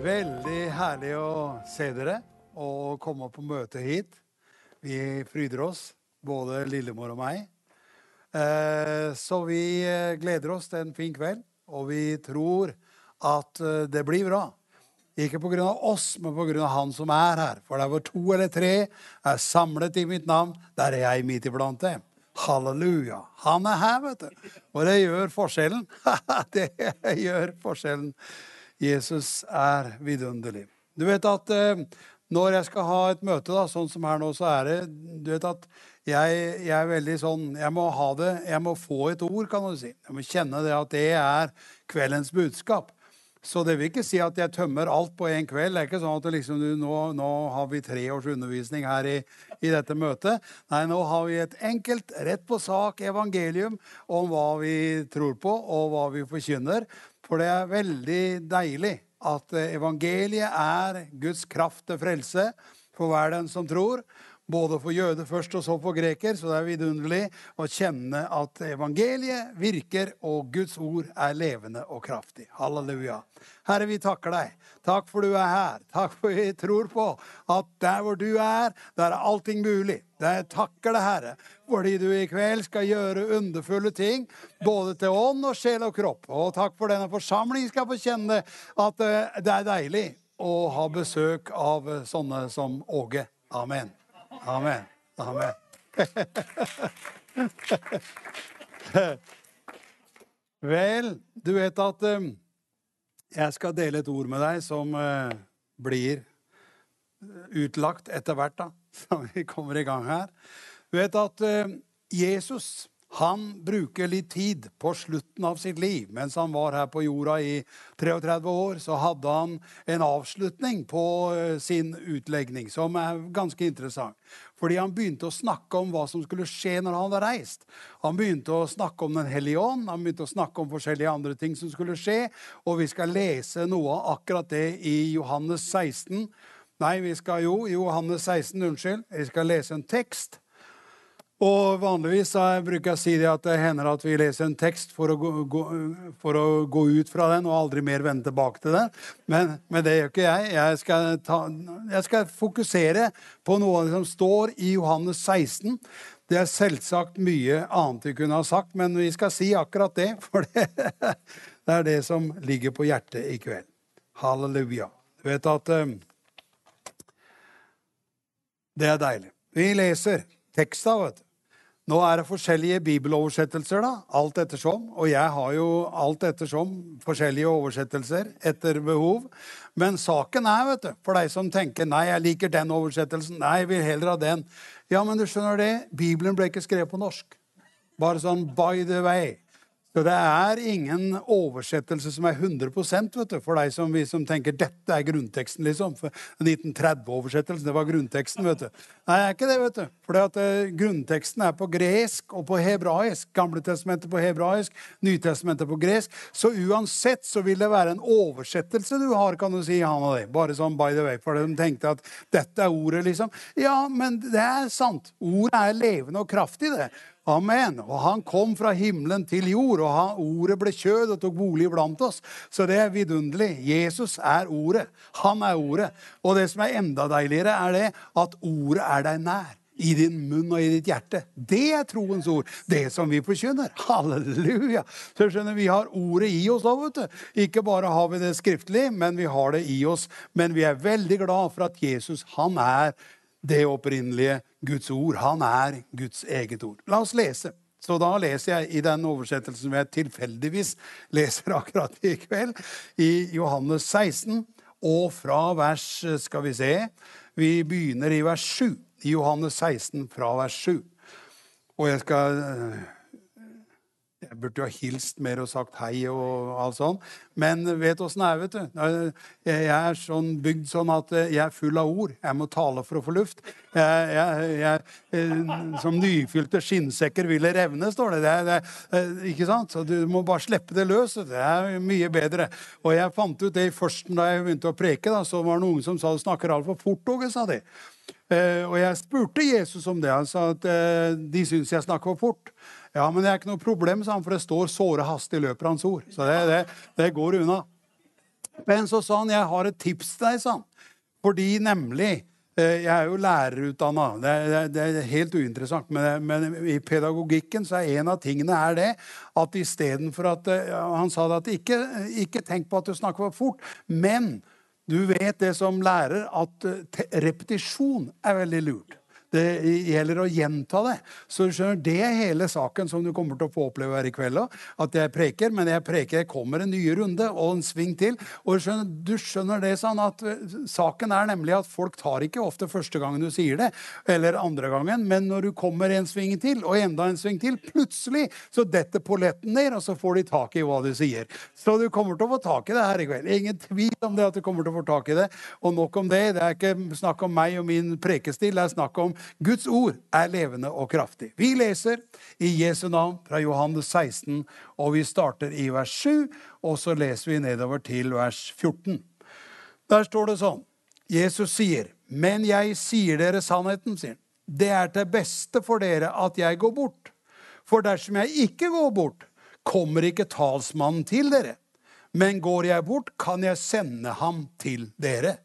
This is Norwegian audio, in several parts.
Veldig herlig å se dere og komme på møte hit. Vi fryder oss, både Lillemor og meg. Eh, Så vi eh, gleder oss til en fin kveld, og vi tror at eh, det blir bra. Ikke pga. oss, men pga. Han som er her. For der hvor to eller tre er samlet i mitt navn, der er jeg midt iblant dem. Halleluja. Han er her, vet du. Og det gjør forskjellen. det gjør forskjellen. Jesus er vidunderlig. Du vet at eh, når jeg skal ha et møte, da, sånn som her nå, så er det Du vet at jeg, jeg er veldig sånn Jeg må ha det Jeg må få et ord, kan du si. Jeg må kjenne det at det er kveldens budskap. Så det vil ikke si at jeg tømmer alt på én kveld. Det er ikke sånn at liksom, du, nå, nå, har vi tre års undervisning her i, i, dette møtet. Nei, nå har vi et enkelt, rett på sak evangelium om hva vi tror på, og hva vi forkynner. For det er veldig deilig at evangeliet er Guds kraft til frelse for hver den som tror både for jøde først og så for greker. Så det er vidunderlig å kjenne at evangeliet virker, og Guds ord er levende og kraftig. Halleluja. Herre, vi takker deg. Takk for du er her. Takk for vi tror på at der hvor du er, der er allting mulig. Jeg takker deg, Herre, fordi du i kveld skal gjøre underfulle ting, både til ånd og sjel og kropp. Og takk for denne forsamlingen skal få kjenne at eh, det er deilig å ha besøk av sånne som Åge. Amen. Amen. Amen. Vel, du vet at um, jeg skal dele et ord med deg som uh, blir utlagt etter hvert, da, så vi kommer i gang her. Du vet at uh, Jesus han bruker litt tid på slutten av sitt liv. Mens han var her på jorda i 33 år, så hadde han en avslutning på sin utlegning som er ganske interessant. Fordi han begynte å snakke om hva som skulle skje når han hadde reist. Han begynte å snakke om Den hellige ånd, han begynte å snakke om forskjellige andre ting som skulle skje. Og vi skal lese noe av akkurat det i Johannes 16. Nei, vi skal jo i Johannes 16, unnskyld. Vi skal lese en tekst og Vanligvis bruker jeg å si det at det hender at vi leser en tekst for å, gå, gå, for å gå ut fra den og aldri mer vende tilbake til den. Men, men det gjør ikke jeg. Jeg skal, ta, jeg skal, fokusere på noe som står i Johannes 16. Det er selvsagt mye annet vi kunne ha sagt, men vi skal si akkurat det. For det, det er det som ligger på hjertet i kveld. Halleluja. Du vet at um, Det er deilig. Vi leser teksta, vet du. Nå er det forskjellige bibeloversettelser, da, alt ettersom. Og jeg har jo alt ettersom forskjellige oversettelser etter behov. Men saken er, vet du, for deg som tenker nei, jeg liker den oversettelsen, nei, jeg vil heller ha den. Ja, men du skjønner det, Bibelen ble ikke skrevet på norsk. Bare sånn by the way. Så det er ingen oversettelse som er 100% vet du, for deg som, vi som tenker dette er grunnteksten. liksom. For 1930-oversettelsen, det var grunnteksten. vet du. Nei, det er ikke det. vet du. For uh, grunnteksten er på gresk og på hebraisk. Gamle testamentet på hebraisk, Nytestamentet på gresk. Så uansett så vil det være en oversettelse du har, kan du si. han og det. Bare sånn by the way, For de tenkte at dette er ordet, liksom. Ja, men det er sant. Ordet er levende og kraftig, det. Amen. Og han kom fra himmelen til jord, og han, ordet ble kjød og tok bolig blant oss. Så det er vidunderlig. Jesus er ordet. Han er ordet. Og det som er enda deiligere, er det at ordet er deg nær. I din munn og i ditt hjerte. Det er troens ord. Det som vi forkynner. Halleluja! Så skjønner Vi har ordet i oss da, vet du. Ikke bare har vi det skriftlig, men vi har det i oss. Men vi er veldig glad for at Jesus, han er det opprinnelige Guds ord. Han er Guds eget ord. La oss lese. Så da leser jeg i den oversettelsen som jeg tilfeldigvis leser akkurat i kveld, i Johannes 16, og fra vers Skal vi se Vi begynner i vers 7. I Johannes 16 fra vers 7. Og jeg skal jeg burde jo ha hilst mer og sagt hei og alt sånn. Men vet åssen det er, vet du. Jeg er sånn bygd sånn at jeg er full av ord. Jeg må tale for å få luft. Jeg, jeg, jeg, eh, som nyfylte skinnsekker ville revne, står det. det, det eh, ikke sant? Så du må bare slippe det løs. Det er mye bedre. Og jeg fant ut det først da jeg begynte å preke. Da, så var det noen som sa du snakker altfor fort, Åge, sa de. Eh, og jeg spurte Jesus om det. Han sa at de syns jeg snakker for fort. Ja, men det er ikke noe problem, sa han, for det står 'såre hastig av hans ord'. Så det, det, det går unna. Men så sa han, 'Jeg har et tips til deg', sa han. Fordi nemlig eh, Jeg er jo lærerutdanna. Det, det, er helt uinteressant. Men, men, i pedagogikken så er en av tingene er det at istedenfor at eh, Han sa det at ikke, ikke tenk på at du snakker for fort, men du vet det som lærer at eh, repetisjon er veldig lurt. Det gjelder å gjenta det. Så du skjønner, Det er hele saken som du kommer til å få oppleve her i kveld. At jeg preker, men jeg preker, jeg kommer en ny runde og en sving til. Og du skjønner, du skjønner det sånn at eh, Saken er nemlig at folk tar ikke ofte første gangen du sier det, eller andre gangen, men når du kommer en sving til, og enda en sving til, plutselig så detter polletten ned, og så får de tak i hva du sier. Så du kommer til å få tak i det her i kveld. Ingen tvil om det at du kommer til å få tak i det. Og nok om det. Det er ikke snakk om meg og min prekestil. Det er snakk om Guds ord er levende og kraftig. Vi leser i Jesu navn fra Johannes 16, og vi starter i vers 7, og så leser vi nedover til vers 14. Der står det sånn Jesus sier, 'Men jeg sier dere sannheten', sier han. 'Det er til beste for dere at jeg går bort.' For dersom jeg ikke går bort, kommer ikke talsmannen til dere. Men går jeg bort, kan jeg sende ham til dere.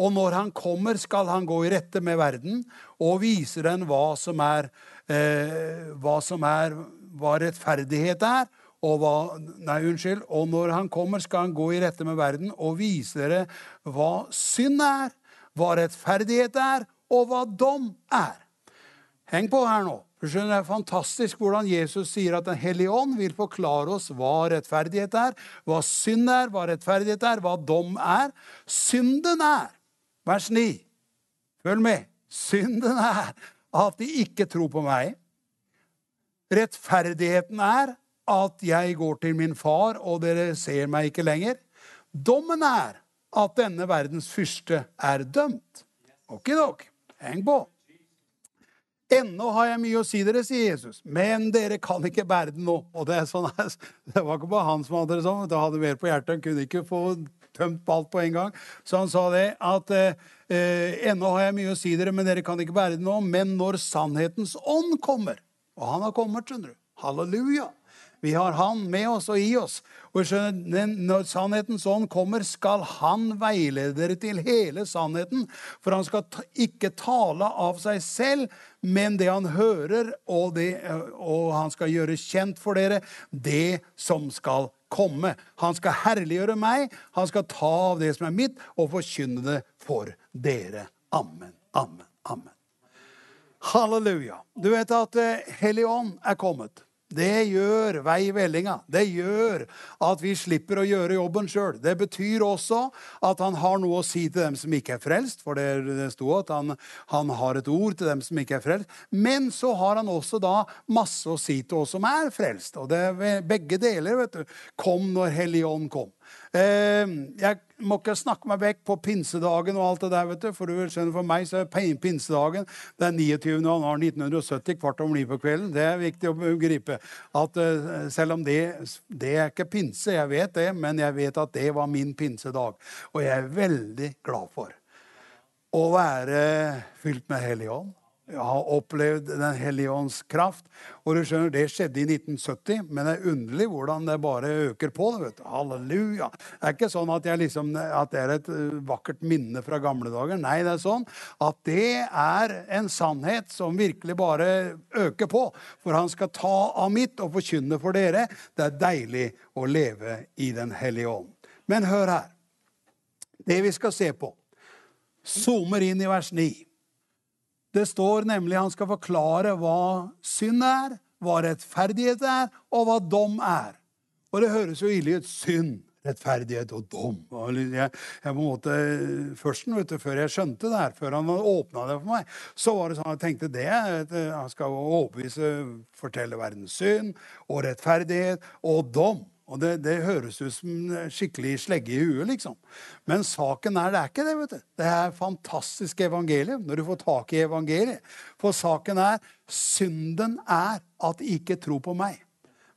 Og når han kommer, skal han gå i rette med verden og vise den hva som er, eh, hva, som er hva rettferdighet er. Og, hva, nei, unnskyld, og når han kommer, skal han gå i rette med verden og vise dere hva synd er, hva rettferdighet er, og hva dom er. Heng på her nå. Du skjønner, Det er fantastisk hvordan Jesus sier at Den hellige ånd vil forklare oss hva rettferdighet er, hva synd er, hva rettferdighet er, hva dom er. Synden er Vers 9. Følg med. Synden er at de ikke tror på meg. Rettferdigheten er at jeg går til min far, og dere ser meg ikke lenger. Dommen er at denne verdens fyrste er dømt. Okidok. Heng på. Ennå har jeg mye å si dere, sier Jesus, men dere kan ikke bære det nå. Og det, sånn, det var ikke bare han som hadde det sånn. Det hadde mer på hjertet. Han kunne ikke få tømt på alt på en gang. Så han sa det at eh, ennå har jeg mye å si dere, men dere kan ikke bære det nå. Men når sannhetens ånd kommer Og han har kommet, skjønner du. Halleluja. Vi har Han med oss og i oss. Og skjønner, Når sannhetens ånd kommer, skal Han veilede dere til hele sannheten. For han skal ikke tale av seg selv, men det han hører, og, det, og han skal gjøre kjent for dere det som skal komme. Han skal herliggjøre meg, han skal ta av det som er mitt, og forkynne det for dere. Amen, amen, amen. Halleluja. Du vet at Helligånd er kommet. Det gjør vei i vellinga. Det gjør at vi slipper å gjøre jobben sjøl. Det betyr også at han har noe å si til dem som ikke er frelst, for det, det sto at han, han, har et ord til dem som ikke er frelst. Men så har han også da masse å si til oss som er frelst. Og det er begge deler vet du, kom når Hellig Ånd kom. Ehm, jeg må ikke snakke meg vekk på pinsedagen og alt det der, vet du. For du vil skjønne, for meg så er pinsedagen er 29. januar 1970, kvart om ni på kvelden. Det er viktig å gripe. At uh, selv om det, det er ikke pinse, jeg vet det, men jeg vet at det var min pinsedag. Og jeg er veldig glad for å være fylt med Hellig Ånd har opplevd Den hellige ånds kraft. Og du skjønner, Det skjedde i 1970, men det er underlig hvordan det bare øker på. vet du. Halleluja. Det er ikke sånn at, liksom, at, det er et uh, vakkert minne fra gamle dager. Nei, det er sånn at det er en sannhet som virkelig bare øker på. For han skal ta av mitt og forkynne for dere. Det er deilig å leve i Den hellige ånd. Men hør her. Det vi skal se på, zoomer inn i vers 9. Det står nemlig han skal forklare hva synd er, hva rettferdighet er, og hva dom er. Og det høres jo ille ut. Synd, rettferdighet og dom. Jeg, jeg på en måte, først, du, før jeg skjønte det her, før han åpna det for meg, så var det sånn jeg tenkte det Han skal overbevise, fortelle verdens synd og rettferdighet og dom. Og det, det, høres ut som skikkelig slegge i huet, liksom. Men saken er det er ikke det. vet du. Det er fantastisk evangelium når du får tak i evangeliet. For saken er synden er at ikke tror på meg.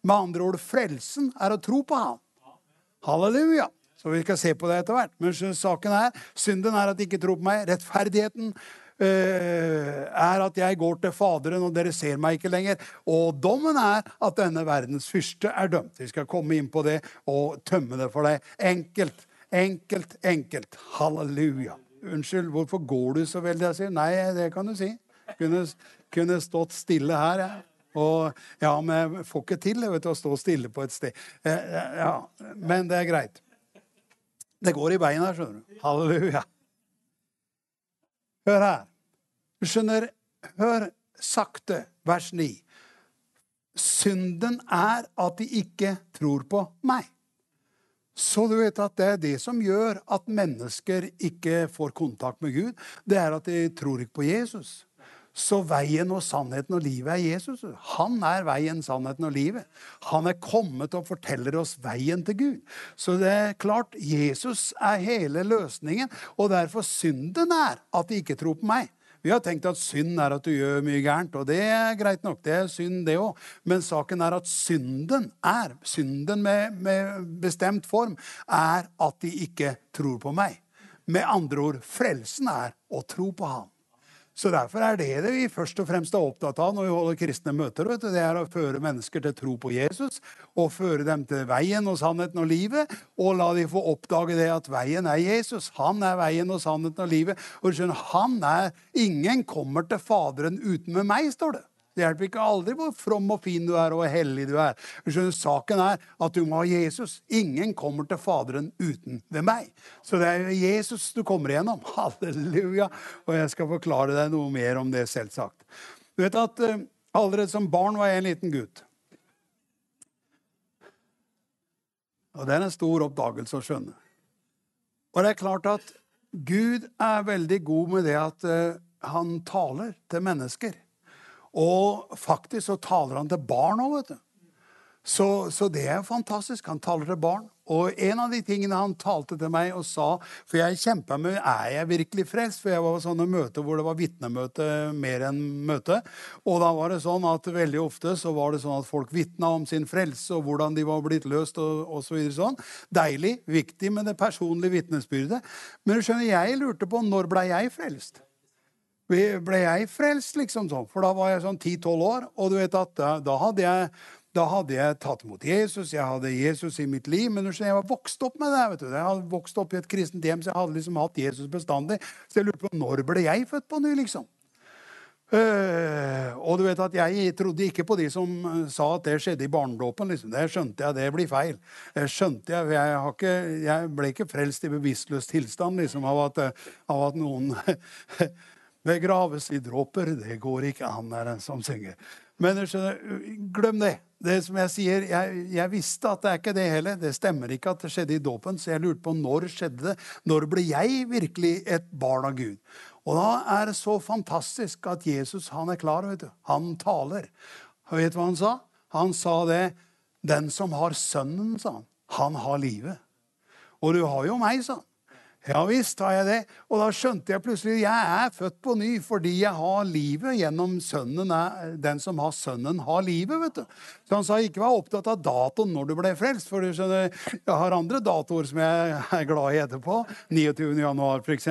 Med andre ord, frelsen er å tro på ham. Halleluja. Så vi skal se på det etter hvert. Men saken er, synden er at ikke tror på meg. Rettferdigheten er at jeg går til Faderen, og dere ser meg ikke lenger. Og dommen er at denne verdens fyrste er dømt. Vi skal komme inn på det og tømme det for deg. Enkelt. Enkelt, enkelt. Halleluja. Unnskyld, hvorfor går du så veldig? Jeg sier nei, det kan du si. Kunne, kunne stått stille her, jeg. Og ja, men jeg får ikke til vet å stå stille på et sted. Eh, eh, ja, men det er greit. Det går i beina, skjønner du. Halleluja. Hør her. Du skjønner, hør sakte, vers 9. Synden er at de ikke tror på meg. Så du vet at det er det som gjør at mennesker ikke får kontakt med Gud. Det er at de tror ikke på Jesus. Så veien og sannheten og livet er Jesus. Han er veien, sannheten og livet. Han er kommet og forteller oss veien til Gud. Så det er klart, Jesus er hele løsningen. Og derfor synden er at de ikke tror på meg. Vi har tenkt at synd er at du gjør mye gærent, og det er greit nok. Det er synd, det òg. Men saken er at synden er, synden med, med bestemt form, er at de ikke tror på meg. Med andre ord, frelsen er å tro på ham. Så Derfor er det det vi først og fremst er opptatt av når vi holder kristne møter. Det er å føre mennesker til tro på Jesus og føre dem til veien og sannheten og livet. Og la de få oppdage det at veien er Jesus. Han er veien og sannheten og livet. Og du skjønner, han er Ingen kommer til Faderen uten med meg, står det. Det hjelper ikke aldri hvor from og fin du er og hellig du er. Skjønner, saken er at du må ha Jesus. Ingen kommer til Faderen uten ved meg. Så det er Jesus du kommer igjennom. Halleluja. Og jeg skal forklare deg noe mer om det, selvsagt. Du vet at uh, Allerede som barn var jeg en liten gutt. Og det er en stor oppdagelse å skjønne. Og det er klart at Gud er veldig god med det at uh, han taler til mennesker. Og faktisk så taler han til barn òg, vet du. Så, så, det er fantastisk. Han taler til barn. Og en av de tingene han talte til meg og sa For jeg kjempa med er jeg virkelig frelst, for jeg var på sånne møter hvor det var vitnemøte mer enn møte. Og da var det sånn at veldig ofte så var det sånn at folk vitna om sin frelse og hvordan de var blitt løst. og, og så videre sånn. Deilig, viktig med det personlige vitnesbyrdet. Men du skjønner, jeg lurte på når ble jeg frelst? Ble jeg frelst, liksom sånn. For da var jeg sånn 10-12 år, og du vet at da, da, hadde jeg, da, hadde jeg tatt imot Jesus, jeg hadde Jesus i mitt liv. Men jeg var vokst opp med det. vet du. Jeg hadde vokst opp i et kristent hjem, så jeg hadde liksom hatt Jesus bestandig. Så jeg lurte på når ble jeg født på ny, liksom. Uh, og du vet at Jeg trodde ikke på de som uh, sa at det skjedde i barnedåpen. Liksom. Det skjønte jeg, det blir feil. Det skjønte Jeg jeg, ikke, jeg ble ikke frelst i bevisstløs tilstand liksom, av, at, av at noen begraves i dråper. Det går ikke an, er den som synger. Men skjønner, glem det. Det som Jeg sier, jeg, jeg, visste at det er ikke det heller. Det stemmer ikke at det skjedde i dåpen. Så jeg lurte på når skjedde det. Når ble jeg virkelig et barn av Gud? Og da er det så fantastisk at Jesus han er klar. vet du. Han taler. Og vet du hva han sa? Han sa det. Den som har Sønnen, sa han, han har livet. Og du har jo meg, sa han. Ja visst har jeg det. Og da skjønte jeg plutselig jeg er født på ny fordi jeg har livet gjennom sønnen. Den som har sønnen, har livet. vet du. Så han sa ikke vær opptatt av datoen når du ble frelst. For du skjønner, jeg har andre datoer som jeg er glad i etterpå. 29. januar f.eks.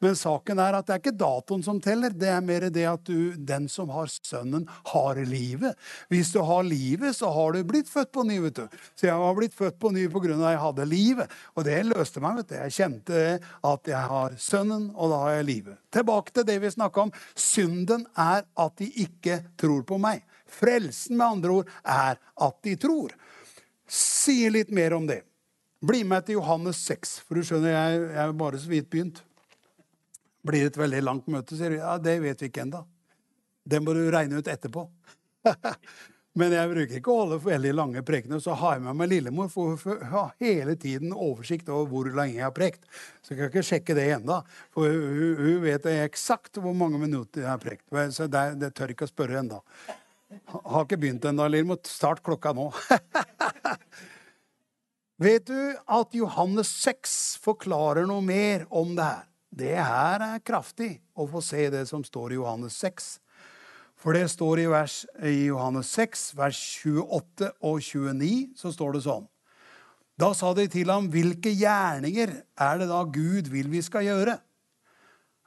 Men saken er at det er ikke datoen som teller. Det er mer det at du, den som har sønnen, har livet. Hvis du har livet, så har du blitt født på ny. vet du. Så jeg har blitt født på ny pga. at jeg hadde livet. Og det løste meg. vet du. Jeg kjente at jeg har Sønnen, og da har jeg livet. Tilbake til det vi snakka om. Synden er at de ikke tror på meg. Frelsen, med andre ord, er at de tror. Sier litt mer om det. Bli med til Johannes 6, for du skjønner, jeg, er bare så vidt begynt. Blir det et veldig langt møte, sier du. Ja, det vet vi ikke ennå. Det må du regne ut etterpå. Men jeg bruker ikke å holde for veldig lange prekener. Så har jeg med meg lillemor for hun har hele tiden oversikt over hvor lenge jeg har prekt. Så jeg kan ikke sjekke det ennå. For hun vet eksakt hvor mange minutter jeg har prekt. Så det, det tør ikke å spørre ennå. Har ikke begynt ennå, Lillemor. Start klokka nå. vet du at Johannes 6 forklarer noe mer om det her? Det her er kraftig å få se det som står i Johannes 6. For det står i, vers, i Johannes 6, vers 28 og 29, så står det sånn. Da sa de til ham, hvilke gjerninger er det da Gud vil vi skal gjøre?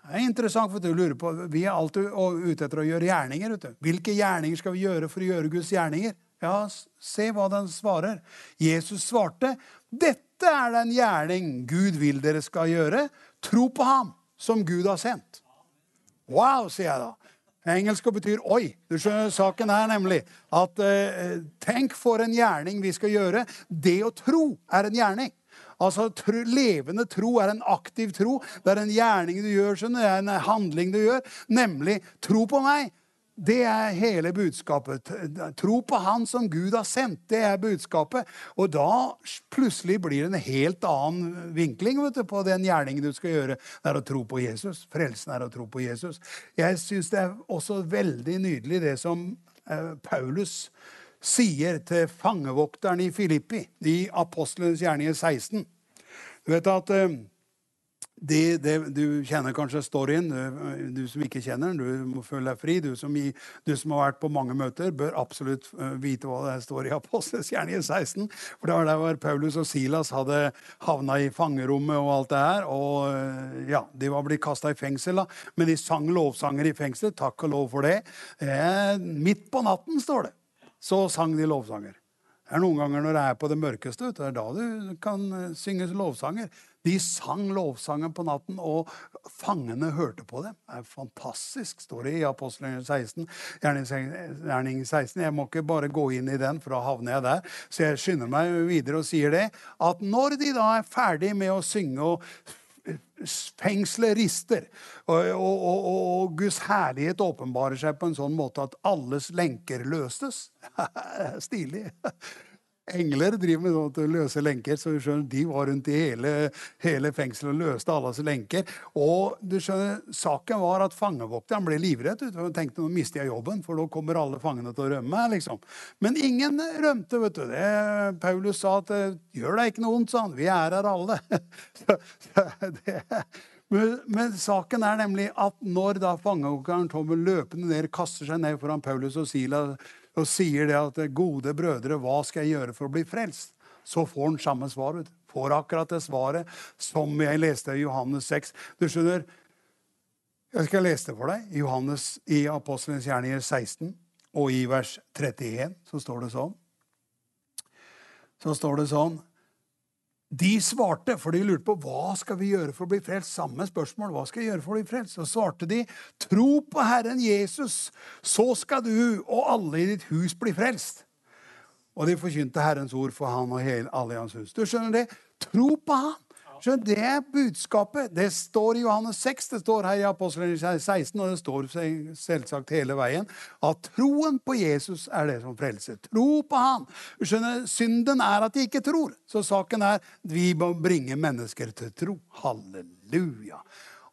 Det er interessant, for du lurer på, Vi er alltid ute etter å gjøre gjerninger. vet du. Hvilke gjerninger skal vi gjøre for å gjøre Guds gjerninger? Ja, se hva den svarer. Jesus svarte, dette er den gjerning Gud vil dere skal gjøre. Tro på ham som Gud har sendt. Wow, sier jeg da. Engelsk betyr 'oi'. Du skjønner, Saken her nemlig at eh, tenk for en gjerning vi skal gjøre. Det å tro er en gjerning. Altså, tro, Levende tro er en aktiv tro. Det er en gjerning du gjør, skjønner, det er en handling du gjør. Nemlig 'tro på meg'. Det er hele budskapet. Tro på Han som Gud har sendt. Det er budskapet. Og da plutselig blir det en helt annen vinkling du, på den gjerningen du skal gjøre. Det er å tro på Jesus. Frelsen er å tro på Jesus. Jeg syns det er også veldig nydelig det som eh, Paulus sier til fangevokteren i Filippi, i Apostlenes gjerninger 16. Du vet at de, det, det, du kjenner kanskje storyen, du, du, som ikke kjenner den. Du må føle deg fri. Du som, du som, har vært på mange møter, bør absolutt uh, vite hva det står i Apostles gjerninger 16. For det var der Paulus og Silas hadde havna i fangerommet og alt det her. Og ja, de var blitt kasta i fengsel, da. Men de sang lovsanger i fengsel. Takk og lov for det. Eh, midt på natten, står det, så sang de lovsanger. Det er noen ganger når det er på det mørkeste, det er da du kan synge lovsanger. De sang lovsangen på natten, og fangene hørte på dem. Det er fantastisk, står det i Apostelgjerningen 16. Gjerning 16. Jeg må ikke bare gå inn i den, for da havner jeg der. Så jeg skynder meg videre og sier det, at når de da er ferdig med å synge og Fengselet rister, og, og, og, og, Guds herlighet åpenbarer seg på en sånn måte at alles lenker løstes. Stilig. Engler driver med sånt, løse lenker, så du skjønner, de var rundt i hele, hele fengselet og løste alles lenker. Og du skjønner, Saken var at fangevokteren ble livredd. og tenkte nå mister jeg jobben, for nå kommer alle fangene til å rømme. liksom. Men ingen rømte. vet du. Det, Paulus sa at gjør deg ikke noe vondt, sa han. Vi er her alle. det, men, men, saken er nemlig at når da fangevokteren kommer løpende ned, kaster seg ned foran Paulus og Silas og sier det at 'Gode brødre, hva skal jeg gjøre for å bli frelst?' Så får han samme svar. Får akkurat det svaret som jeg leste i Johannes 6. Du skjønner, Jeg skal lese det for deg. Johannes i Apostelens gjerninger 16 og i vers 31 så står det sånn. Så står det sånn de svarte, for de lurte på hva skal vi gjøre for å bli frelst. Samme spørsmål. hva skal jeg gjøre for å bli frelst? Så svarte de, tro på Herren Jesus, så skal du og alle i ditt hus bli frelst. Og de forkynte Herrens ord for han og hele, alle i hans hus. Du skjønner det? Tro på han. Så det er budskapet. Det står i Johannes 6, det står her i Apostelen 16, og det står selvsagt hele veien, at troen på Jesus er det som frelser. Tro på han. Skjønner, Synden er at de ikke tror. Så saken er vi må bringe mennesker til tro. Halleluja.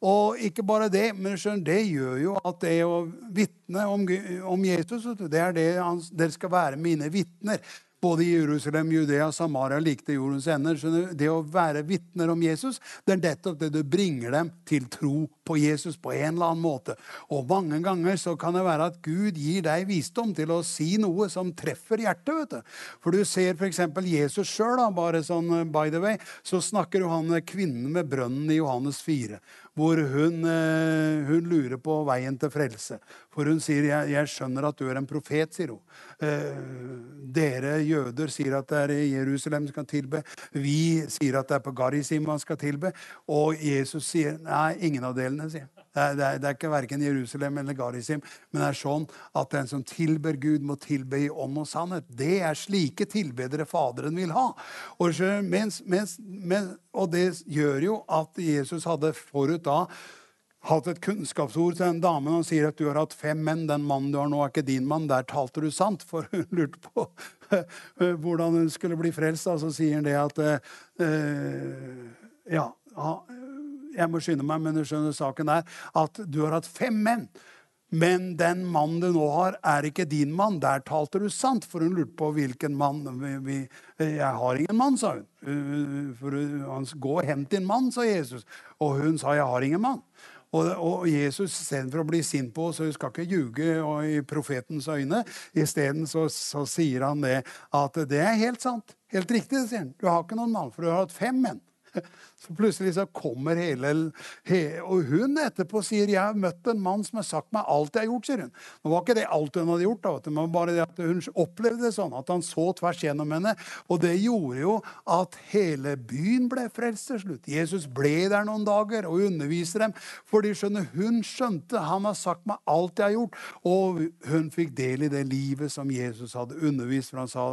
Og ikke bare det, men skjønner, det gjør jo at det å vitne om, om Jesus det er det dere skal være mine vitner både i Jerusalem, Judea, Samaria, likte jordens ender. Så det å være vitner om Jesus, det er nettopp det du bringer dem til tro på Jesus på en eller annen måte. Og mange ganger så kan det være at Gud gir deg visdom til å si noe som treffer hjertet. vet du. For du ser f.eks. Jesus sjøl, bare sånn eh, by the way, så snakker jo han kvinnen med brønnen i Johannes 4 hvor hun, eh, hun, lurer på veien til frelse. For hun sier jeg, 'Jeg skjønner at du er en profet', sier hun. Eh, dere jøder sier at det er i Jerusalem skal tilbe. Vi sier at det er på Garisim man skal tilbe. Og Jesus sier nei, ingen av delene. sier det er, det, er, ikke verken Jerusalem eller Garisim, men det er sånn at den som tilber Gud, må tilbe i ånd og sannhet. Det er slike tilbedere Faderen vil ha. Og, mens, mens, mens, og det gjør jo at Jesus hadde forut da hatt et kunnskapsord til den damen og sier at du har hatt fem menn. Den mannen du har nå, er ikke din mann. Der talte du sant. For hun lurte på hvordan hun skulle bli frelst. Og så sier han det at uh, Ja, jeg må skynde meg, men du skjønner saken er at du har hatt fem menn. Men den mannen du nå har, er ikke din mann. Der talte du sant. For hun lurte på hvilken mann. jeg har ingen mann, sa hun. For han, Gå og hent din mann, sa Jesus. Og hun sa, jeg har ingen mann. Og, og Jesus, istedenfor å bli sint på oss, og hun skal ikke ljuge i profetens øyne, isteden så, så sier han det at det er helt sant. Helt riktig, sier han. Du har ikke noen mann, for du har hatt fem menn. Så plutselig så kommer hele, he, Og hun etterpå sier 'Jeg har møtt en mann som har sagt meg alt jeg har gjort', sier hun. Nå var ikke det alt hun hadde gjort, da, men bare det at hun opplevde det sånn, at han så tvers gjennom henne. Og det gjorde jo at hele byen ble frelst til slutt. Jesus ble der noen dager og underviste dem. Fordi skjønner, hun skjønte han har sagt meg alt jeg har gjort. Og hun fikk del i det livet som Jesus hadde undervist. For han sa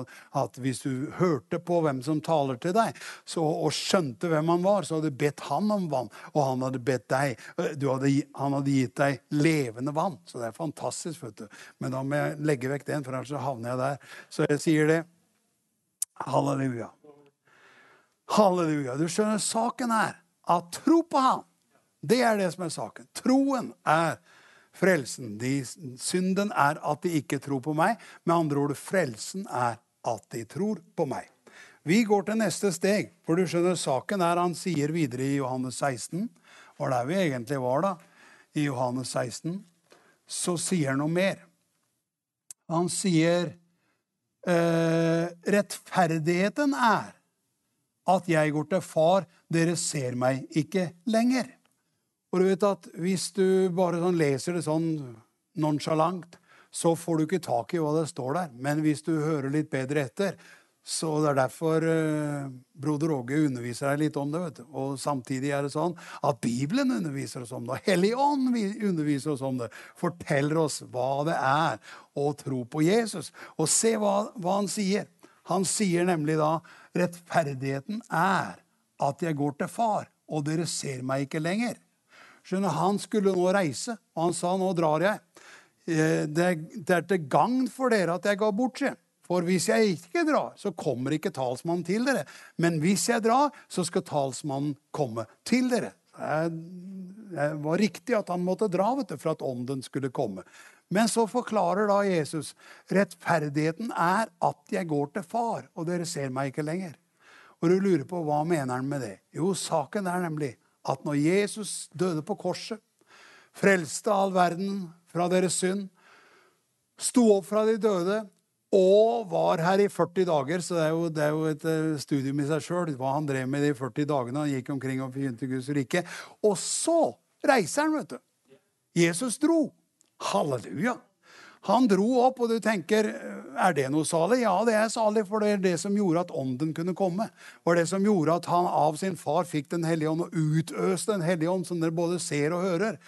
at hvis du hørte på hvem som taler til deg, så, og skjønte hvem han var, så hadde bedt han om vann, og han hadde bedt deg. Hadde, han hadde gitt deg levende vann. Så det er fantastisk. vet du. Men da må jeg legge vekk den, for ellers havner jeg der. Så jeg sier det. Halleluja. Halleluja. Du skjønner, saken er at tro på Han, det er det som er saken. Troen er frelsen. De, synden er at de ikke tror på meg. Med andre ord, frelsen er at de tror på meg. Vi går til neste steg, for du skjønner, saken er Han sier videre i Johannes 16, og der vi egentlig var, da, i Johannes 16, så sier han noe mer. Han sier eh, rettferdigheten er at jeg går til far, dere ser meg ikke lenger. Og du vet at Hvis du bare sånn leser det sånn nonsjalant, så får du ikke tak i hva det står der. Men hvis du hører litt bedre etter, så det er derfor eh, broder Åge underviser deg litt om det. vet du. Og samtidig er det sånn at Bibelen underviser oss om det. Hellig ånd underviser oss om det. Forteller oss hva det er å tro på Jesus. Og se hva, hva han sier. Han sier nemlig da rettferdigheten er at jeg går til far, og dere ser meg ikke lenger. Skjønner, Han skulle nå reise, og han sa nå drar jeg. Eh, det, er til gagn for dere at jeg går bort. Seg. For hvis jeg ikke drar, så kommer ikke talsmannen til dere. Men hvis jeg drar, så skal talsmannen komme til dere. Det var riktig at han måtte dra vet du, for at ånden skulle komme. Men så forklarer da Jesus rettferdigheten er at jeg går til far, og dere ser meg ikke lenger. Og du lurer på hva mener han med det? Jo, saken er nemlig at når Jesus døde på korset, frelste all verden fra deres synd, sto opp fra de døde, og var her i 40 dager, så det er jo, det er jo et uh, studium i seg sjøl hva han drev med de 40 dagene. Han gikk omkring og forkynte Guds rike. Og så reiser han, vet du. Jesus dro. Halleluja. Han dro opp, og du tenker er det noe salig? Ja, det er salig, for det er det som gjorde at ånden kunne komme. Det var det som gjorde at han av sin far fikk Den hellige ånd og utøste Den hellige ånd, som dere både ser og hører.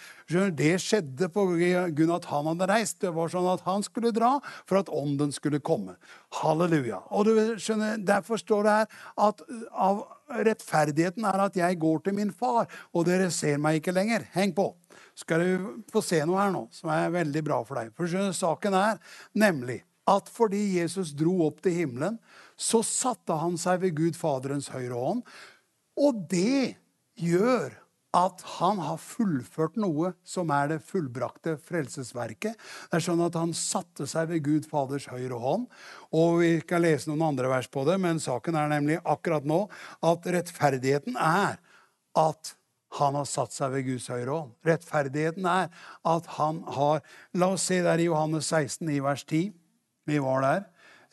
Det skjedde på grunn av at han hadde reist. Det var sånn at han skulle dra for at ånden skulle komme. Halleluja. Og du skjønner, Derfor står det her at av rettferdigheten er at jeg går til min far, og dere ser meg ikke lenger. Heng på skal du få se noe her nå som er veldig bra for deg. For Saken er nemlig at fordi Jesus dro opp til himmelen, så satte han seg ved Gud Faderens høyre hånd. Og det gjør at han har fullført noe som er det fullbrakte frelsesverket. Det er sånn at Han satte seg ved Gud Faders høyre hånd. og Vi skal lese noen andre vers på det, men saken er nemlig akkurat nå at rettferdigheten er at han har satt seg ved Guds høyre hånd. Rettferdigheten er at han har La oss se der i Johannes 16, i vers 10. Vi var der.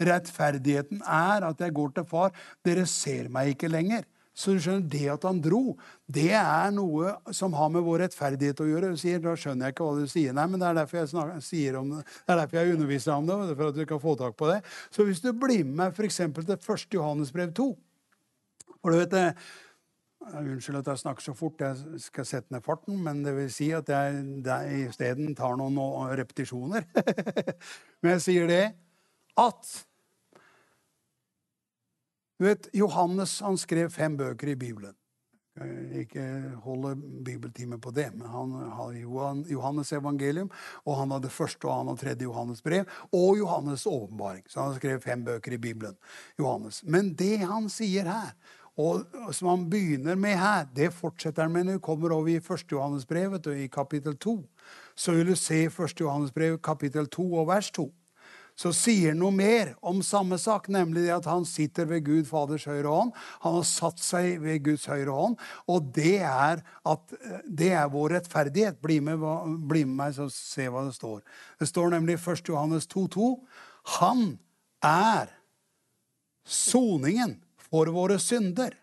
Rettferdigheten er at jeg går til far. Dere ser meg ikke lenger. Så du skjønner, Det at han dro, det er noe som har med vår rettferdighet å gjøre. Du sier, Da skjønner jeg ikke hva du sier. Nei, men Det er derfor jeg, snakker, det. Det er derfor jeg underviser om det. for at du kan få tak på det. Så hvis du blir med meg f.eks. til 1. Johannes brev 2 for du vet det, Unnskyld at jeg snakker så fort, jeg skal sette ned farten, men det vil si at jeg, jeg isteden tar noen, repetisjoner. men jeg sier det at Du vet, Johannes han skrev fem bøker i Bibelen. Jeg ikke holde bibeltime på det, men han har Johannes evangelium, og han hadde første og annen og tredje Johannes brev, og Johannes' åpenbaring. Så han skrev fem bøker i Bibelen. Johannes. Men det han sier her, og som han begynner med her, det fortsetter han med når vi kommer over i 1. Johannesbrevet i kapittel 2. Så vil du se 1. Johannesbrev kapittel 2 og vers 2. Så sier han noe mer om samme sak, nemlig at han sitter ved Gud Faders høyre hånd. Han har satt seg ved Guds høyre hånd, og det er, at, det er vår rettferdighet. Bli med, bli med meg, så se hva det står. Det står nemlig i 1. Johannes 2,2. Han er soningen for våre synder.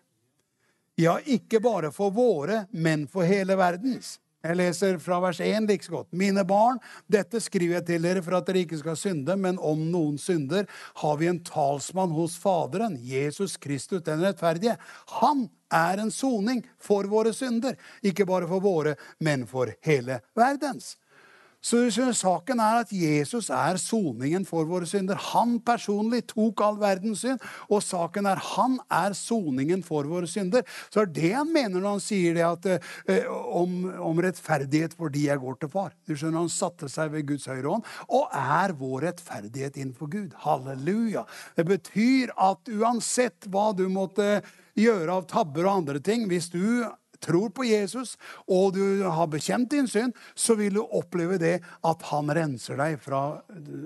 Ja, ikke bare for våre, men for hele verdens. Jeg leser fra vers 1 like godt. Mine barn, dette skriver jeg til dere for at dere ikke skal synde, men om noen synder, har vi en talsmann hos Faderen, Jesus Kristus den rettferdige. Han er en soning for våre synder. Ikke bare for våre, men for hele verdens. Så saken er at Jesus er soningen for våre synder. Han personlig tok all verdens synd, og saken er han er soningen for våre synder. Så er det han mener når han sier det at, eh, om, om, rettferdighet fordi jeg går til far. Du skjønner, Han satte seg ved Guds høyre hånd og er vår rettferdighet innenfor Gud. Halleluja. Det betyr at uansett hva du måtte gjøre av tabber og andre ting, hvis du tror på Jesus, og du har bekjent din synd, så vil du oppleve det at han renser deg fra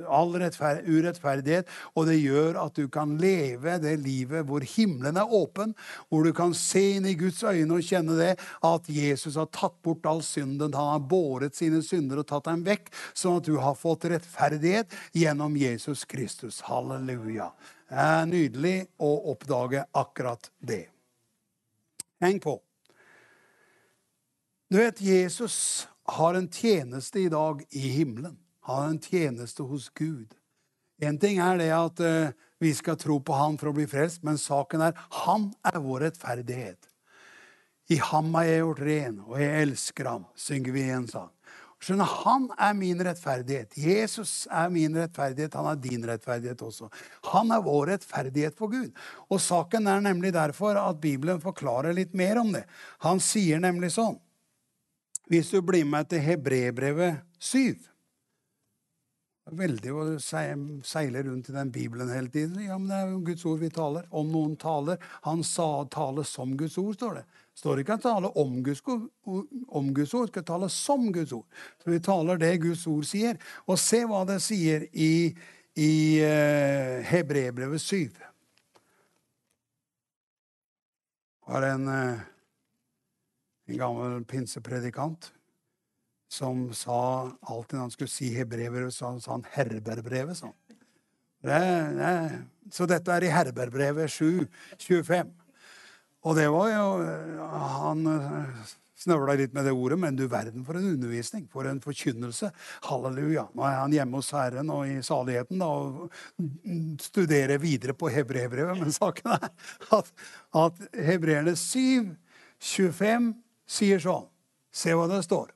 all urettferdighet. Og det gjør at du kan leve det livet hvor himmelen er åpen, hvor du kan se inn i Guds øyne og kjenne det at Jesus har tatt bort all synden. Han har båret sine synder og tatt dem vekk, sånn at du har fått rettferdighet gjennom Jesus Kristus. Halleluja. Det er nydelig å oppdage akkurat det. Heng på. Du vet, Jesus har en tjeneste i dag i himmelen. Han har en tjeneste hos Gud. En ting er det at uh, vi skal tro på Han for å bli frelst, men saken er han er vår rettferdighet. I ham er jeg gjort ren, og jeg elsker ham, synger vi i en sang. Skjønner, Han er min rettferdighet. Jesus er min rettferdighet. Han er din rettferdighet også. Han er vår rettferdighet for Gud. Og Saken er nemlig derfor at Bibelen forklarer litt mer om det. Han sier nemlig sånn hvis du blir med til Hebrebrevet 7 det er veldig å seile rundt i den Bibelen hele tiden. Ja, men Det er jo Guds ord vi taler. Om noen taler Han sa tale som Guds ord, står. Det står ikke at tale om Guds, om Guds ord, skal tale som Guds ord. Så vi taler det Guds ord sier. Og se hva det sier i, i uh, Hebrebrevet 7. Har en uh, en gammel pinsepredikant som sa alltid når han skulle si hebreerbrevet, så sa han herberbrevet. Sånn. Det, det, så dette er i herberbrevet 7, 25. Og det var jo Han snøvla litt med det ordet, men du verden for en undervisning, for en forkynnelse. Halleluja. Nå er han hjemme hos Herren og i saligheten da, og studerer videre på hebreerbrevet. Men saken er at, at hebreerne 7, 25 sier sånn. Se hva det står.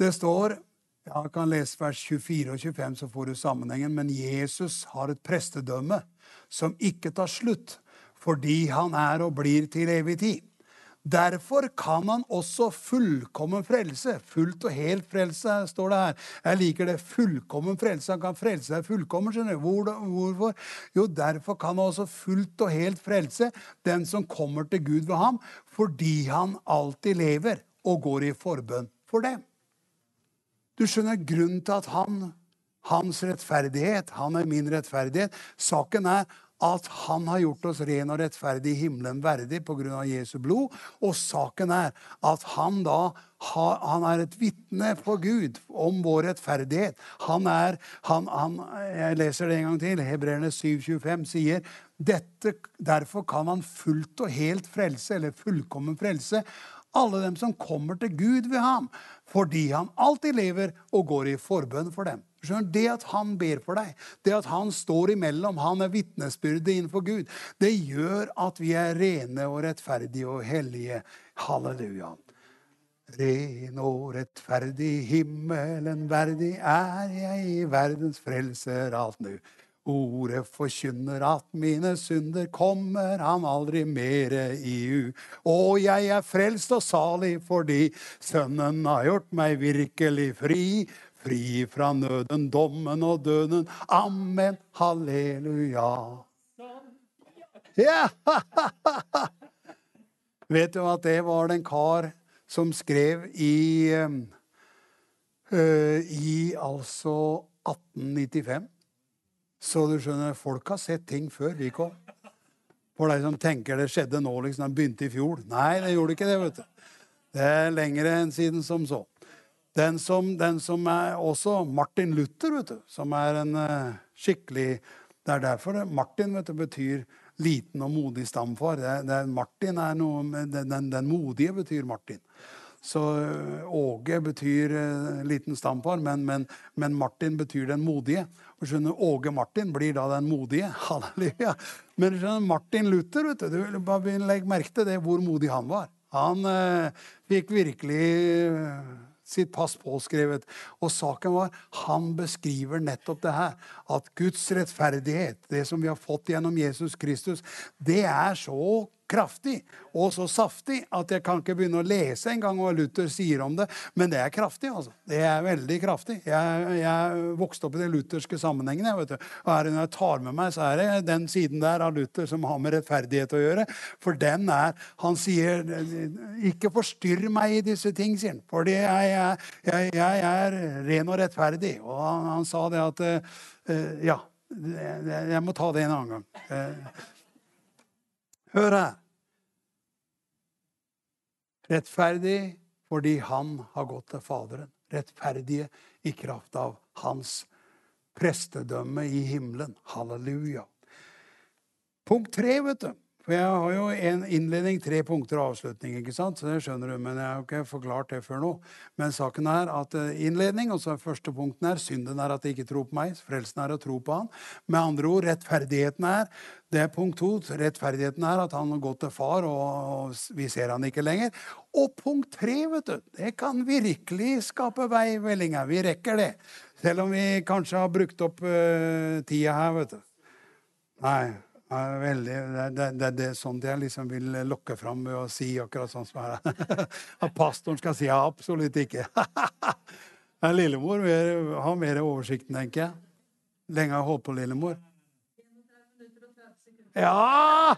Det står Jeg kan lese vers 24 og 25, så får du sammenhengen. Men Jesus har et prestedømme som ikke tar slutt, fordi han er og blir til evig tid. Derfor kan han også fullkommen frelse. Fullt og helt frelse, står det her. Jeg liker det. Fullkommen frelse. Han kan frelse deg fullkommen. skjønner du. Hvor, hvorfor? Jo, derfor kan han også fullt og helt frelse den som kommer til Gud ved ham, fordi han alltid lever og går i forbønn for dem. Du skjønner grunnen til at han, hans rettferdighet, han er min rettferdighet. Saken er at han har gjort oss ren og rettferdig i himmelen verdig pga. Jesu blod. Og saken er at han da han er et vitne for Gud om vår rettferdighet. Han er, han, han, Jeg leser det en gang til. Hebreerne 7,25 sier dette, derfor kan han fullt og helt frelse, eller fullkommen frelse, alle dem som kommer til Gud ved ham, fordi han alltid lever og går i forbønn for dem. Det at han ber for deg, det at han står imellom, han er vitnesbyrdet innenfor Gud, det gjør at vi er rene og rettferdige og hellige. Halleluja. Ren og rettferdig, himmelen verdig er jeg i verdens frelser alt nu. Ordet forkynner at mine synder kommer han aldri mere i u. Og jeg er frelst og salig fordi Sønnen har gjort meg virkelig fri. Fri fra nøden, dommen og døden. Amen. Halleluja. Ja! Vet du at det var den kar som skrev i, uh, i altså 1895? Så du skjønner, folk har sett ting før Rico. For de som tenker det skjedde nå, liksom, den begynte i fjor. Nei, det gjorde ikke det. vet du. Det er lengre enn siden som så. Den som, den som, er også Martin Luther, vet du, som er en uh, skikkelig Det er derfor det, Martin vet du, betyr liten og modig stamfar. Det, det, Martin er noe den, den, den modige betyr Martin. Så Åge betyr liten stamfar, men, men, men, Martin betyr den modige. Og skjønner, Åge Martin blir da den modige. Halleluja. Men skjønner, Martin Luther, vet du, du bare legg merke til det, hvor modig han var. Han eh, fikk virkelig sitt pass påskrevet. Og saken var han beskriver nettopp det her. At Guds rettferdighet, det som vi har fått gjennom Jesus Kristus, det er så kraftig og så saftig at jeg kan ikke begynne å lese engang hva Luther sier om det. Men det er kraftig. altså. Det er veldig kraftig. Jeg, jeg vokste opp i de lutherske sammenhengene. Vet du. Og her Når jeg tar med meg, så er det den siden der av Luther som har med rettferdighet å gjøre. For den er Han sier 'Ikke forstyrr meg i disse ting', sier han. Fordi jeg, jeg, jeg, er ren og rettferdig. Og han, han sa det at uh, Ja, jeg må ta det en annen gang. Uh, Hør her. Rettferdig fordi han har gått til Faderen. Rettferdige i kraft av hans prestedømme i himmelen. Halleluja. Punkt tre, vet du. For jeg har jo en innledning, tre punkter og avslutning. ikke sant? Så det skjønner du, Men jeg har jo ikke forklart det før nå. Men saken er at eh, innledning, og så er første punkten her, synden er at de ikke tror på meg. Frelsen er å tro på han. Med andre ord, rettferdigheten er det er punkt to. Rettferdigheten er at han har gått til far, og vi ser han ikke lenger. Og punkt tre, vet du, det kan virkelig skape vei, Vellinga. Vi rekker det. Selv om vi kanskje har brukt opp uh, tida her, vet du. Nei, ja, veldig. Det, det, det, det, er sånt jeg liksom vil lokke fram med å si akkurat sånn som her. At pastoren skal si ja, absolutt ikke. Men Lillemor har mer oversikten, tenker jeg. Lenge har jeg holdt på, Lillemor. Ja!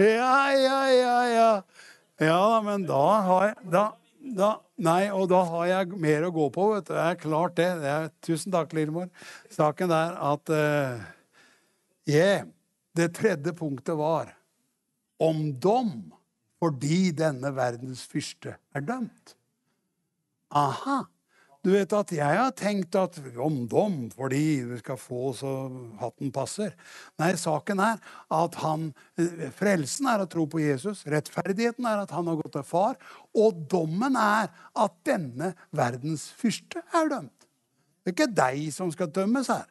ja, ja, ja, ja. Ja, men da har jeg da, da, Nei, og da har jeg mer å gå på, vet du. Det er klart, det. det er, tusen takk, Lillemor. Saken er at uh, Yeah. Det tredje punktet var om dom fordi denne verdens fyrste er dømt. Aha. Du vet at jeg har tenkt at om dom fordi vi skal få så hatten passer. Nei, saken er at han Frelsen er å tro på Jesus. Rettferdigheten er at han har gått til far. Og dommen er at denne verdens fyrste er dømt. Det er ikke deg som skal dømmes her.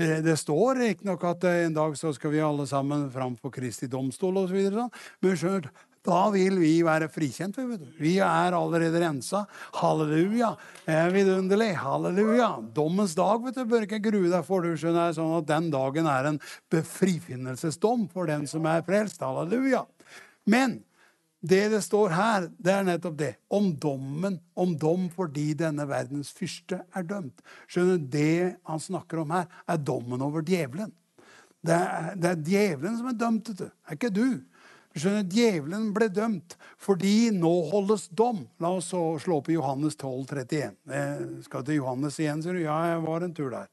Eh, det står riktignok at eh, en dag så skal vi alle sammen fram for Kristi domstol osv. Sånn. Men skjønt, da vil vi være frikjent. Vi er allerede rensa. Halleluja. Er vidunderlig. Halleluja. Dommens dag vet du, bør ikke grue deg for. Du skjønner, sånn at Den dagen er en befrifinnelsesdom for den som er frelst. Halleluja. Men det det står her, det er nettopp det. Om dommen. Om dom fordi denne verdens fyrste er dømt. Skjønner Det han snakker om her, er dommen over djevelen. Det er, det er djevelen som er dømt, vet du. Det er ikke du. Skjønner, Djevelen ble dømt fordi nå holdes dom. La oss så slå i Johannes 12, 31. Jeg skal til Johannes igjen, sier du. Ja, jeg var en tur der.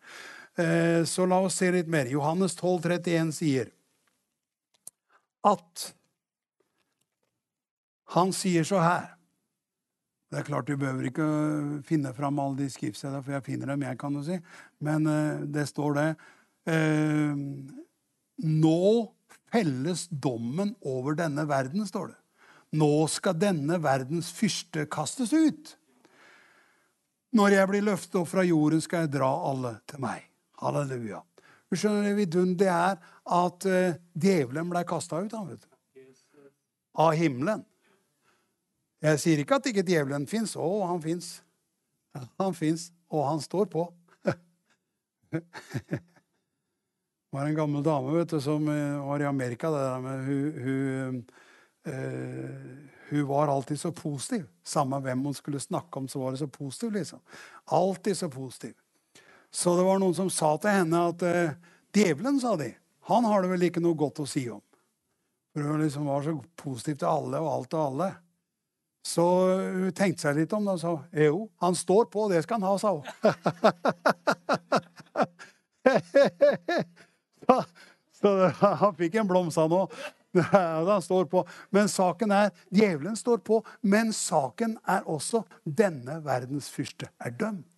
Eh, så la oss se litt mer. Johannes 12, 31 sier at han sier så her Det er klart Du behøver ikke finne fram alle de skriftstedene, for jeg finner dem, jeg, kan du si. Men uh, det står det uh, Nå felles dommen over denne verden, står det. Nå skal denne verdens fyrste kastes ut. Når jeg blir løftet opp fra jorden, skal jeg dra alle til meg. Halleluja. Du skjønner det vidunderlige er at uh, djevelen ble kasta ut han, vet du. av himmelen. Jeg sier ikke at ikke djevelen fins. Å, han fins. Han fins, og han står på. det var en gammel dame vet du, som eh, var i Amerika. Der, men hun, hun, uh, hun var alltid så positiv. Samme hvem hun skulle snakke om, så var hun så positiv. liksom. Alltid så positiv. Så det var noen som sa til henne at uh, djevelen, sa de, han har det vel ikke noe godt å si om. For hun liksom var så positiv til alle og alt og alle. Så hun tenkte seg litt om det og sa jo, han står på, det skal han ha, sa hun. så, han fikk en blomst, han òg. Han står på. Men saken er djevelen står på, men saken er også denne verdens fyrste er dømt.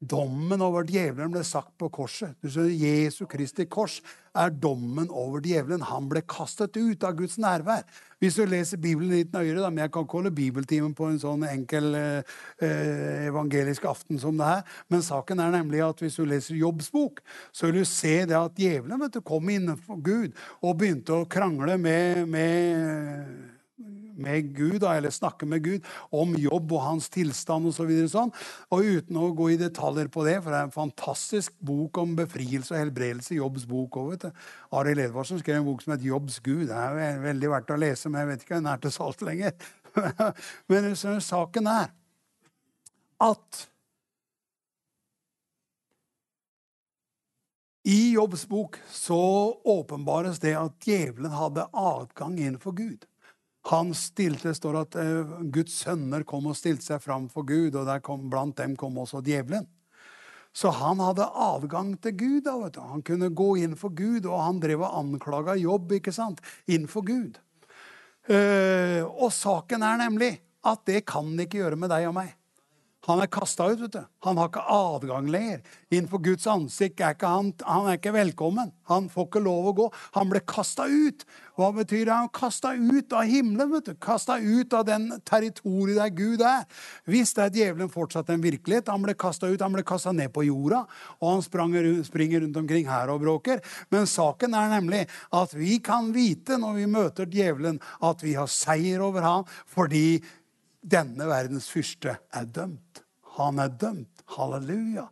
Dommen over djevelen ble sagt på korset. Du ser, Jesu Kristi kors er dommen over djevelen. Han ble kastet ut av Guds nærvær. Hvis du leser Bibelen litt nøyere, da, men jeg kan ikke holde bibeltimen på en sånn enkel eh, eh, evangelisk aften som det her, men saken er nemlig at hvis du leser Jobbs bok, så vil du se det at djevelen vet du, kom innenfor Gud og begynte å krangle med, med med Gud, eller snakke med Gud om jobb og hans tilstand osv. Så videre, sånn. Og uten å gå i detaljer på det, for det er en fantastisk bok om befrielse og helbredelse. Jobbs bok også, Arild Edvardsen skrev en bok som heter 'Jobbs Gud'. Det er veldig verdt å lese, men jeg vet ikke om den er til salgs lenger. men saken er at I Jobbs bok så åpenbares det at djevelen hadde adgang innenfor Gud. Han stilte, står at uh, Guds sønner kom og stilte seg fram for Gud, og kom, blant dem kom også djevelen. Så han hadde adgang til Gud. Da, vet du. Han kunne gå inn for Gud, og han drev og anklaga jobb ikke sant? innenfor Gud. Uh, og saken er nemlig at det kan ikke gjøre med deg og meg. Han er kasta ut. vet du. Han har ikke adgang lenger. Innenfor Guds ansikt er ikke han, han er ikke velkommen. Han får ikke lov å gå. Han ble kasta ut. Hva betyr det? Han kasta ut av himmelen. vet du. Kasta ut av den territoriet der Gud er. Hvis det er djevelen fortsatt en virkelighet. Han ble kasta ut, han ble kasta ned på jorda, og han rundt, springer rundt omkring her og bråker. Men saken er nemlig at vi kan vite når vi møter djevelen, at vi har seier over ham fordi denne verdens fyrste er dømt. Han er dømt. Halleluja.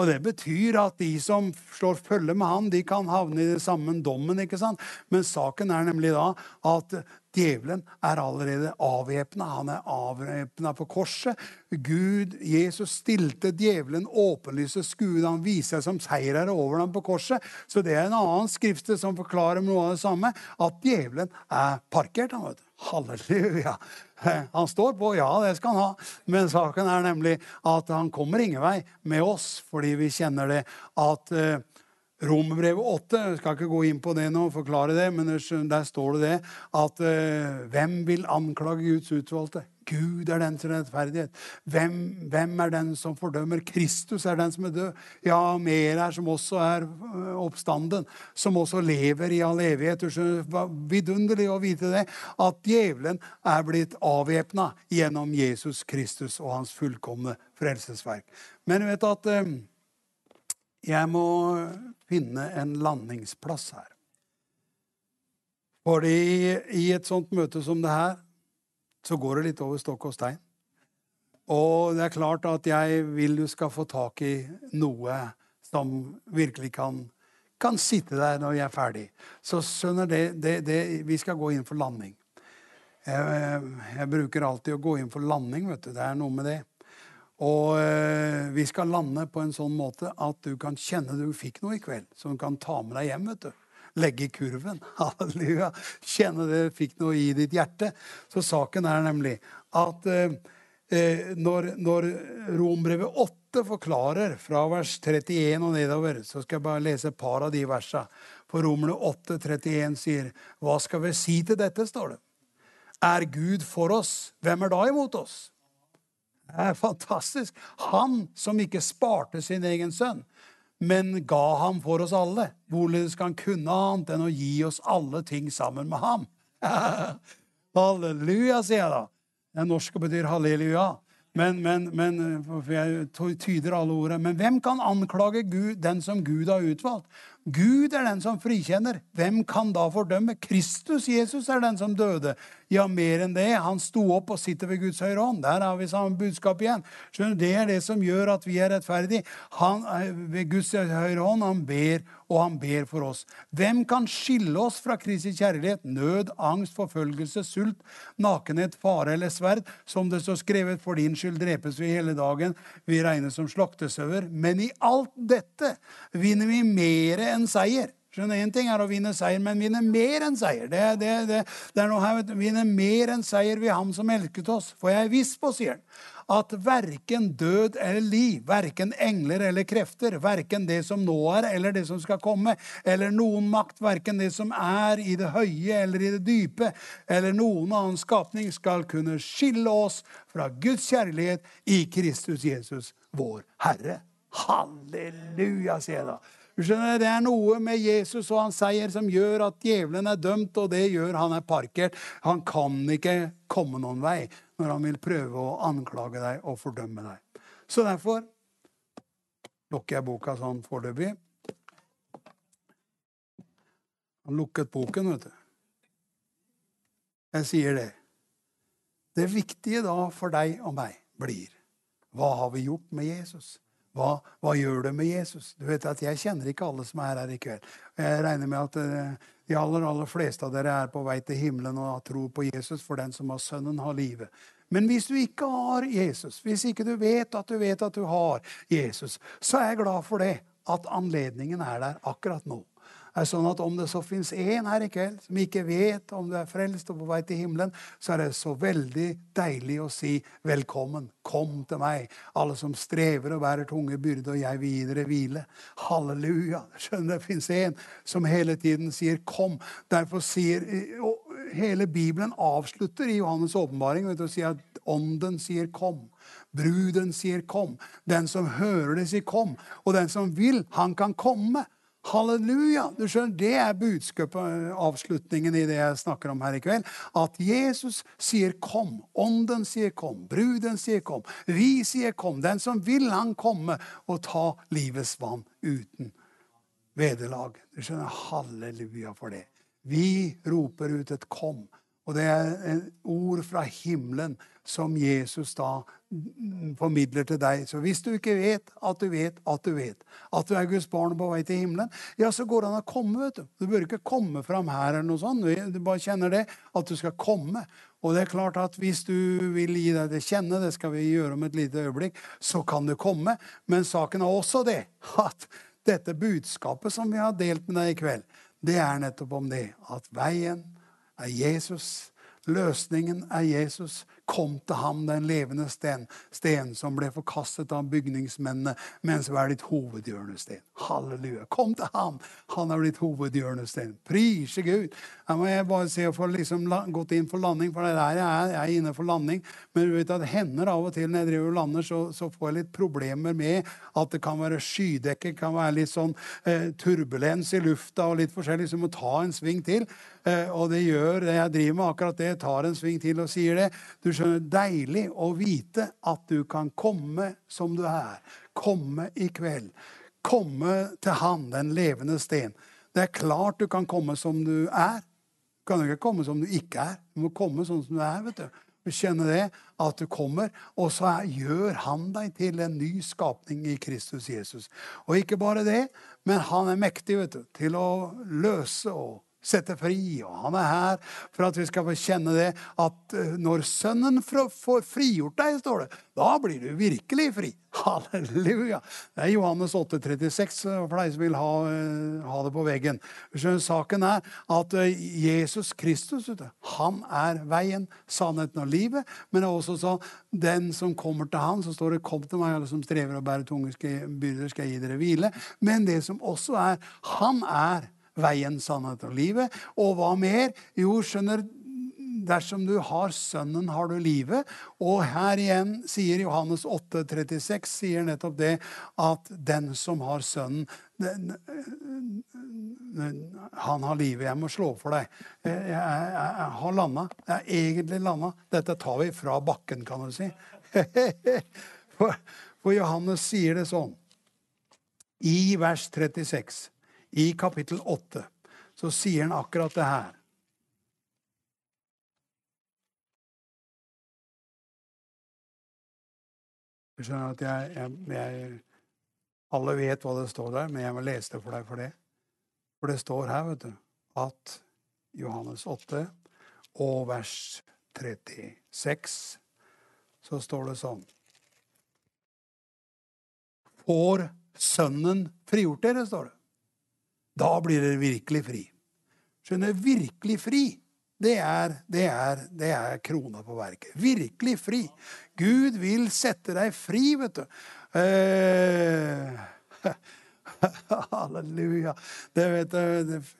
Og Det betyr at de som slår følge med han, de kan havne i den samme dommen. ikke sant? Men saken er nemlig da at djevelen er allerede avvæpna. Han er avvæpna på korset. Gud, Jesus, stilte djevelen åpenlyse skue. Han viser seg som seierherre over ham på korset. Så det er en annen skrift som forklarer noe av det samme. At djevelen er parkert. han vet du. Halleluja. Han står på, ja, det skal han ha. Men saken er nemlig at han kommer ingen vei med oss, fordi vi kjenner det at uh, Romerbrevet 8 jeg skal ikke gå inn på det nå og forklare det, men der står det det at uh, hvem vil anklage Guds utvalgte? Gud er den er rettferdighet. Hvem, hvem, er den som fordømmer? Kristus er den som er død. Ja, mer er som også er øh, oppstanden, som også lever i all evighet. Vidunderlig å vite det, at djevelen er blitt avvæpna gjennom Jesus Kristus og hans fullkomne frelsesverk. Men du vet at øh, jeg må finne en landingsplass her. Fordi i et sånt møte som det her så går det litt over stokk og stein. Og det er klart at jeg vil du skal få tak i noe som virkelig kan, kan sitte der når jeg er ferdig. Så skjønner det, det, det, Vi skal gå inn for landing. Jeg, jeg, bruker alltid å gå inn for landing. vet du. Det er noe med det. Og eh, vi skal lande på en sånn måte at du kan kjenne du fikk noe i kveld, som du kan ta med deg hjem. vet du legge i kurven. Halleluja. Kjenne du fikk noe i ditt hjerte. Så saken er nemlig at eh, eh når, når Rombrevet 8 forklarer fra vers 31 og nedover, så skal jeg bare lese et par av de versene. For Romerne 8, 31 sier, 'Hva skal vi si til dette?' står det. Er Gud for oss, hvem er da imot oss? Det er fantastisk. Han som ikke sparte sin egen sønn, men ga ham for oss alle. Hvordan skal han kunne annet enn å gi oss alle ting sammen med ham? halleluja, sier jeg da. Det norske betyr halleluja. Men, men, men, for jeg tyder alle ordene. Men hvem kan anklage Gud, den som Gud har utvalgt? Gud er den som frikjenner. Hvem kan da fordømme? Kristus Jesus er den som døde. Ja, mer enn det. Han sto opp og sitter ved Guds høyre hånd. Der har vi samme budskap igjen. Skjønner, du, Det er det som gjør at vi er rettferdige. Han, ved Guds høyre hånd han ber, og han ber for oss. Hvem kan skille oss fra Kristi kjærlighet? Nød, angst, forfølgelse, sult, nakenhet, fare eller sverd. Som det står skrevet, for din skyld drepes vi hele dagen. Vi regnes som slaktesauer. Men i alt dette vinner vi mere enn seier. Skjønner, Én ting er å vinne seier, men vinne mer enn seier. Det, det, det, det er noe her, Vinne mer enn seier ved Ham som elsket oss. For jeg er viss på, sier han, at verken død eller liv, verken engler eller krefter, verken det som nå er eller det som skal komme, eller noen makt, verken det som er i det høye eller i det dype, eller noen annen skapning, skal kunne skille oss fra Guds kjærlighet i Kristus Jesus, vår Herre. Halleluja, sier jeg da. Du skjønner, Det er noe med Jesus og hans seier som gjør at djevelen er dømt, og det gjør han er parkert. Han kan ikke komme noen vei når han vil prøve å anklage deg og fordømme deg. Så derfor lukker jeg boka sånn foreløpig. Han lukket boken, vet du. Jeg sier det. Det viktige da for deg og meg blir hva har vi gjort med Jesus? Hva, hva, gjør det med Jesus? Du vet at Jeg kjenner ikke alle som er her i kveld. Jeg regner med at uh, de aller aller fleste av dere er på vei til himmelen og har tro på Jesus, for den som har Sønnen, har livet. Men hvis du ikke har Jesus, hvis ikke du vet at du vet at du har Jesus, så er jeg glad for det, at anledningen er der akkurat nå er sånn at om det så fins én her i kveld som ikke vet om du er frelst og på vei til himmelen, så er det så veldig deilig å si velkommen. Kom til meg, alle som strever og bærer tunge byrder, og jeg vil gi dere hvile. Halleluja. Skjønner Det fins en som hele tiden sier 'kom'. Derfor sier og Hele Bibelen avslutter i Johannes' åpenbaring å si at ånden sier 'kom'. Bruden sier 'kom'. Den som hører det, sier 'kom'. Og den som vil, han kan komme. Halleluja! Du skjønner, Det er budskapet, avslutningen i det jeg snakker om her i kveld. At Jesus sier 'kom'. Ånden sier 'kom'. Bruden sier 'kom'. Vi sier 'kom'. Den som vil, han komme og ta livets vann uten vederlag. Du skjønner, Halleluja for det. Vi roper ut et 'kom'. Og det er en ord fra himmelen som Jesus da formidler til deg. Så hvis du ikke vet at du vet at du vet at du er Guds barn på vei til himmelen, ja, så går det an å komme. vet Du Du bør ikke komme fram her, eller noe sånt. Du bare kjenner det, at du skal komme. Og det er klart at Hvis du vil gi deg til kjenne, det skal vi gjøre om et lite øyeblikk, så kan du komme. Men saken er også det at dette budskapet som vi har delt med deg i kveld, det er nettopp om det at veien er Jesus. Løsningen er Jesus. Kom til ham, den levende sten, sten som ble forkastet av bygningsmennene, men som er ditt hovedhjørnesten. Halleluja. Kom til ham! Han er blitt hovedhjørnesten. Prise Gud! Her må jeg bare se å få liksom gått inn for landing, for det er der jeg er. Jeg er inne for landing. Men du vet at hender av og til når jeg driver og lander, så, så, får jeg litt problemer med at det kan være skydekke, kan være litt sånn eh, turbulens i lufta og litt forskjellig, så må ta en sving til. Eh, og det gjør det jeg driver med, akkurat det. Tar en sving til og sier det. Du skjønner, Deilig å vite at du kan komme som du er. Komme i kveld. Komme til Han, den levende sten. Det er klart du kan komme som du er. Du kan ikke komme som du ikke er. Du må komme sånn som du er. vet du. Kjenne det, at du kommer, og så er, gjør han deg til en ny skapning i Kristus Jesus. Og ikke bare det, men han er mektig vet du, til å løse og sette fri. Og han er her for at vi skal få kjenne det at eh, når Sønnen får frigjort deg, står det, da blir du virkelig fri. Halleluja! Det er Johannes 8, 36 eh, for deg som vil ha, eh, ha det på veggen. Saken er at Jesus Kristus han er veien, sannheten og livet. Men også sånn den som kommer til han, så står det 'Kom til meg, alle som strever og bærer tunge byrder, skal jeg gi dere hvile'. Men det som også er Han er veien, sannhet og livet. Og hva mer? Jo, skjønner Dersom du har Sønnen, har du livet. Og her igjen sier Johannes 8, 36, sier nettopp det at den som har Sønnen han har livet. Jeg må slå for deg. Jeg, jeg, jeg har landa. Jeg er egentlig landa. Dette tar vi fra bakken, kan du si. For, for Johannes sier det sånn i vers 36 i kapittel 8 så sier han akkurat det her. Du skjønner at jeg, jeg, jeg, Alle vet hva det står der, men jeg må lese det for deg for det. For det står her, vet du, at Johannes 8 og vers 36, så står det sånn Får Sønnen frigjort dere, står det. Da blir dere virkelig fri. Skjønner, virkelig fri. Det er, det, er, det er, krona på verket. Virkelig fri. Gud vil sette deg fri, vet du. Eh, halleluja. Det vet Eh,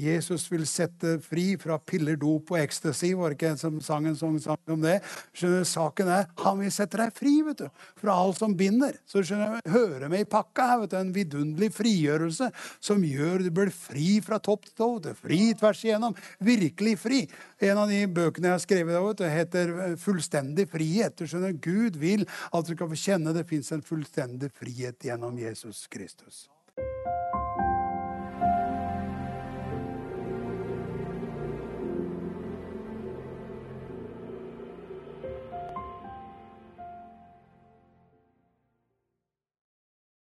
Jesus vil sette fri fra piller, dop og ecstasy. Var det ikke en som sang en sang, om det? Skjønner Saken er han vil sette deg fri vet du, fra alt som binder. Så skjønner du, hører med i pakka her, vet du, en vidunderlig frigjørelse som gjør du blir fri fra topp til tå. Fri tvers igjennom. Virkelig fri. En av de bøkene jeg har skrevet, vet du, heter 'Fullstendig frihet'. Du skjønner, Gud vil at du skal få kjenne det fins en fullstendig frihet gjennom Jesus Kristus.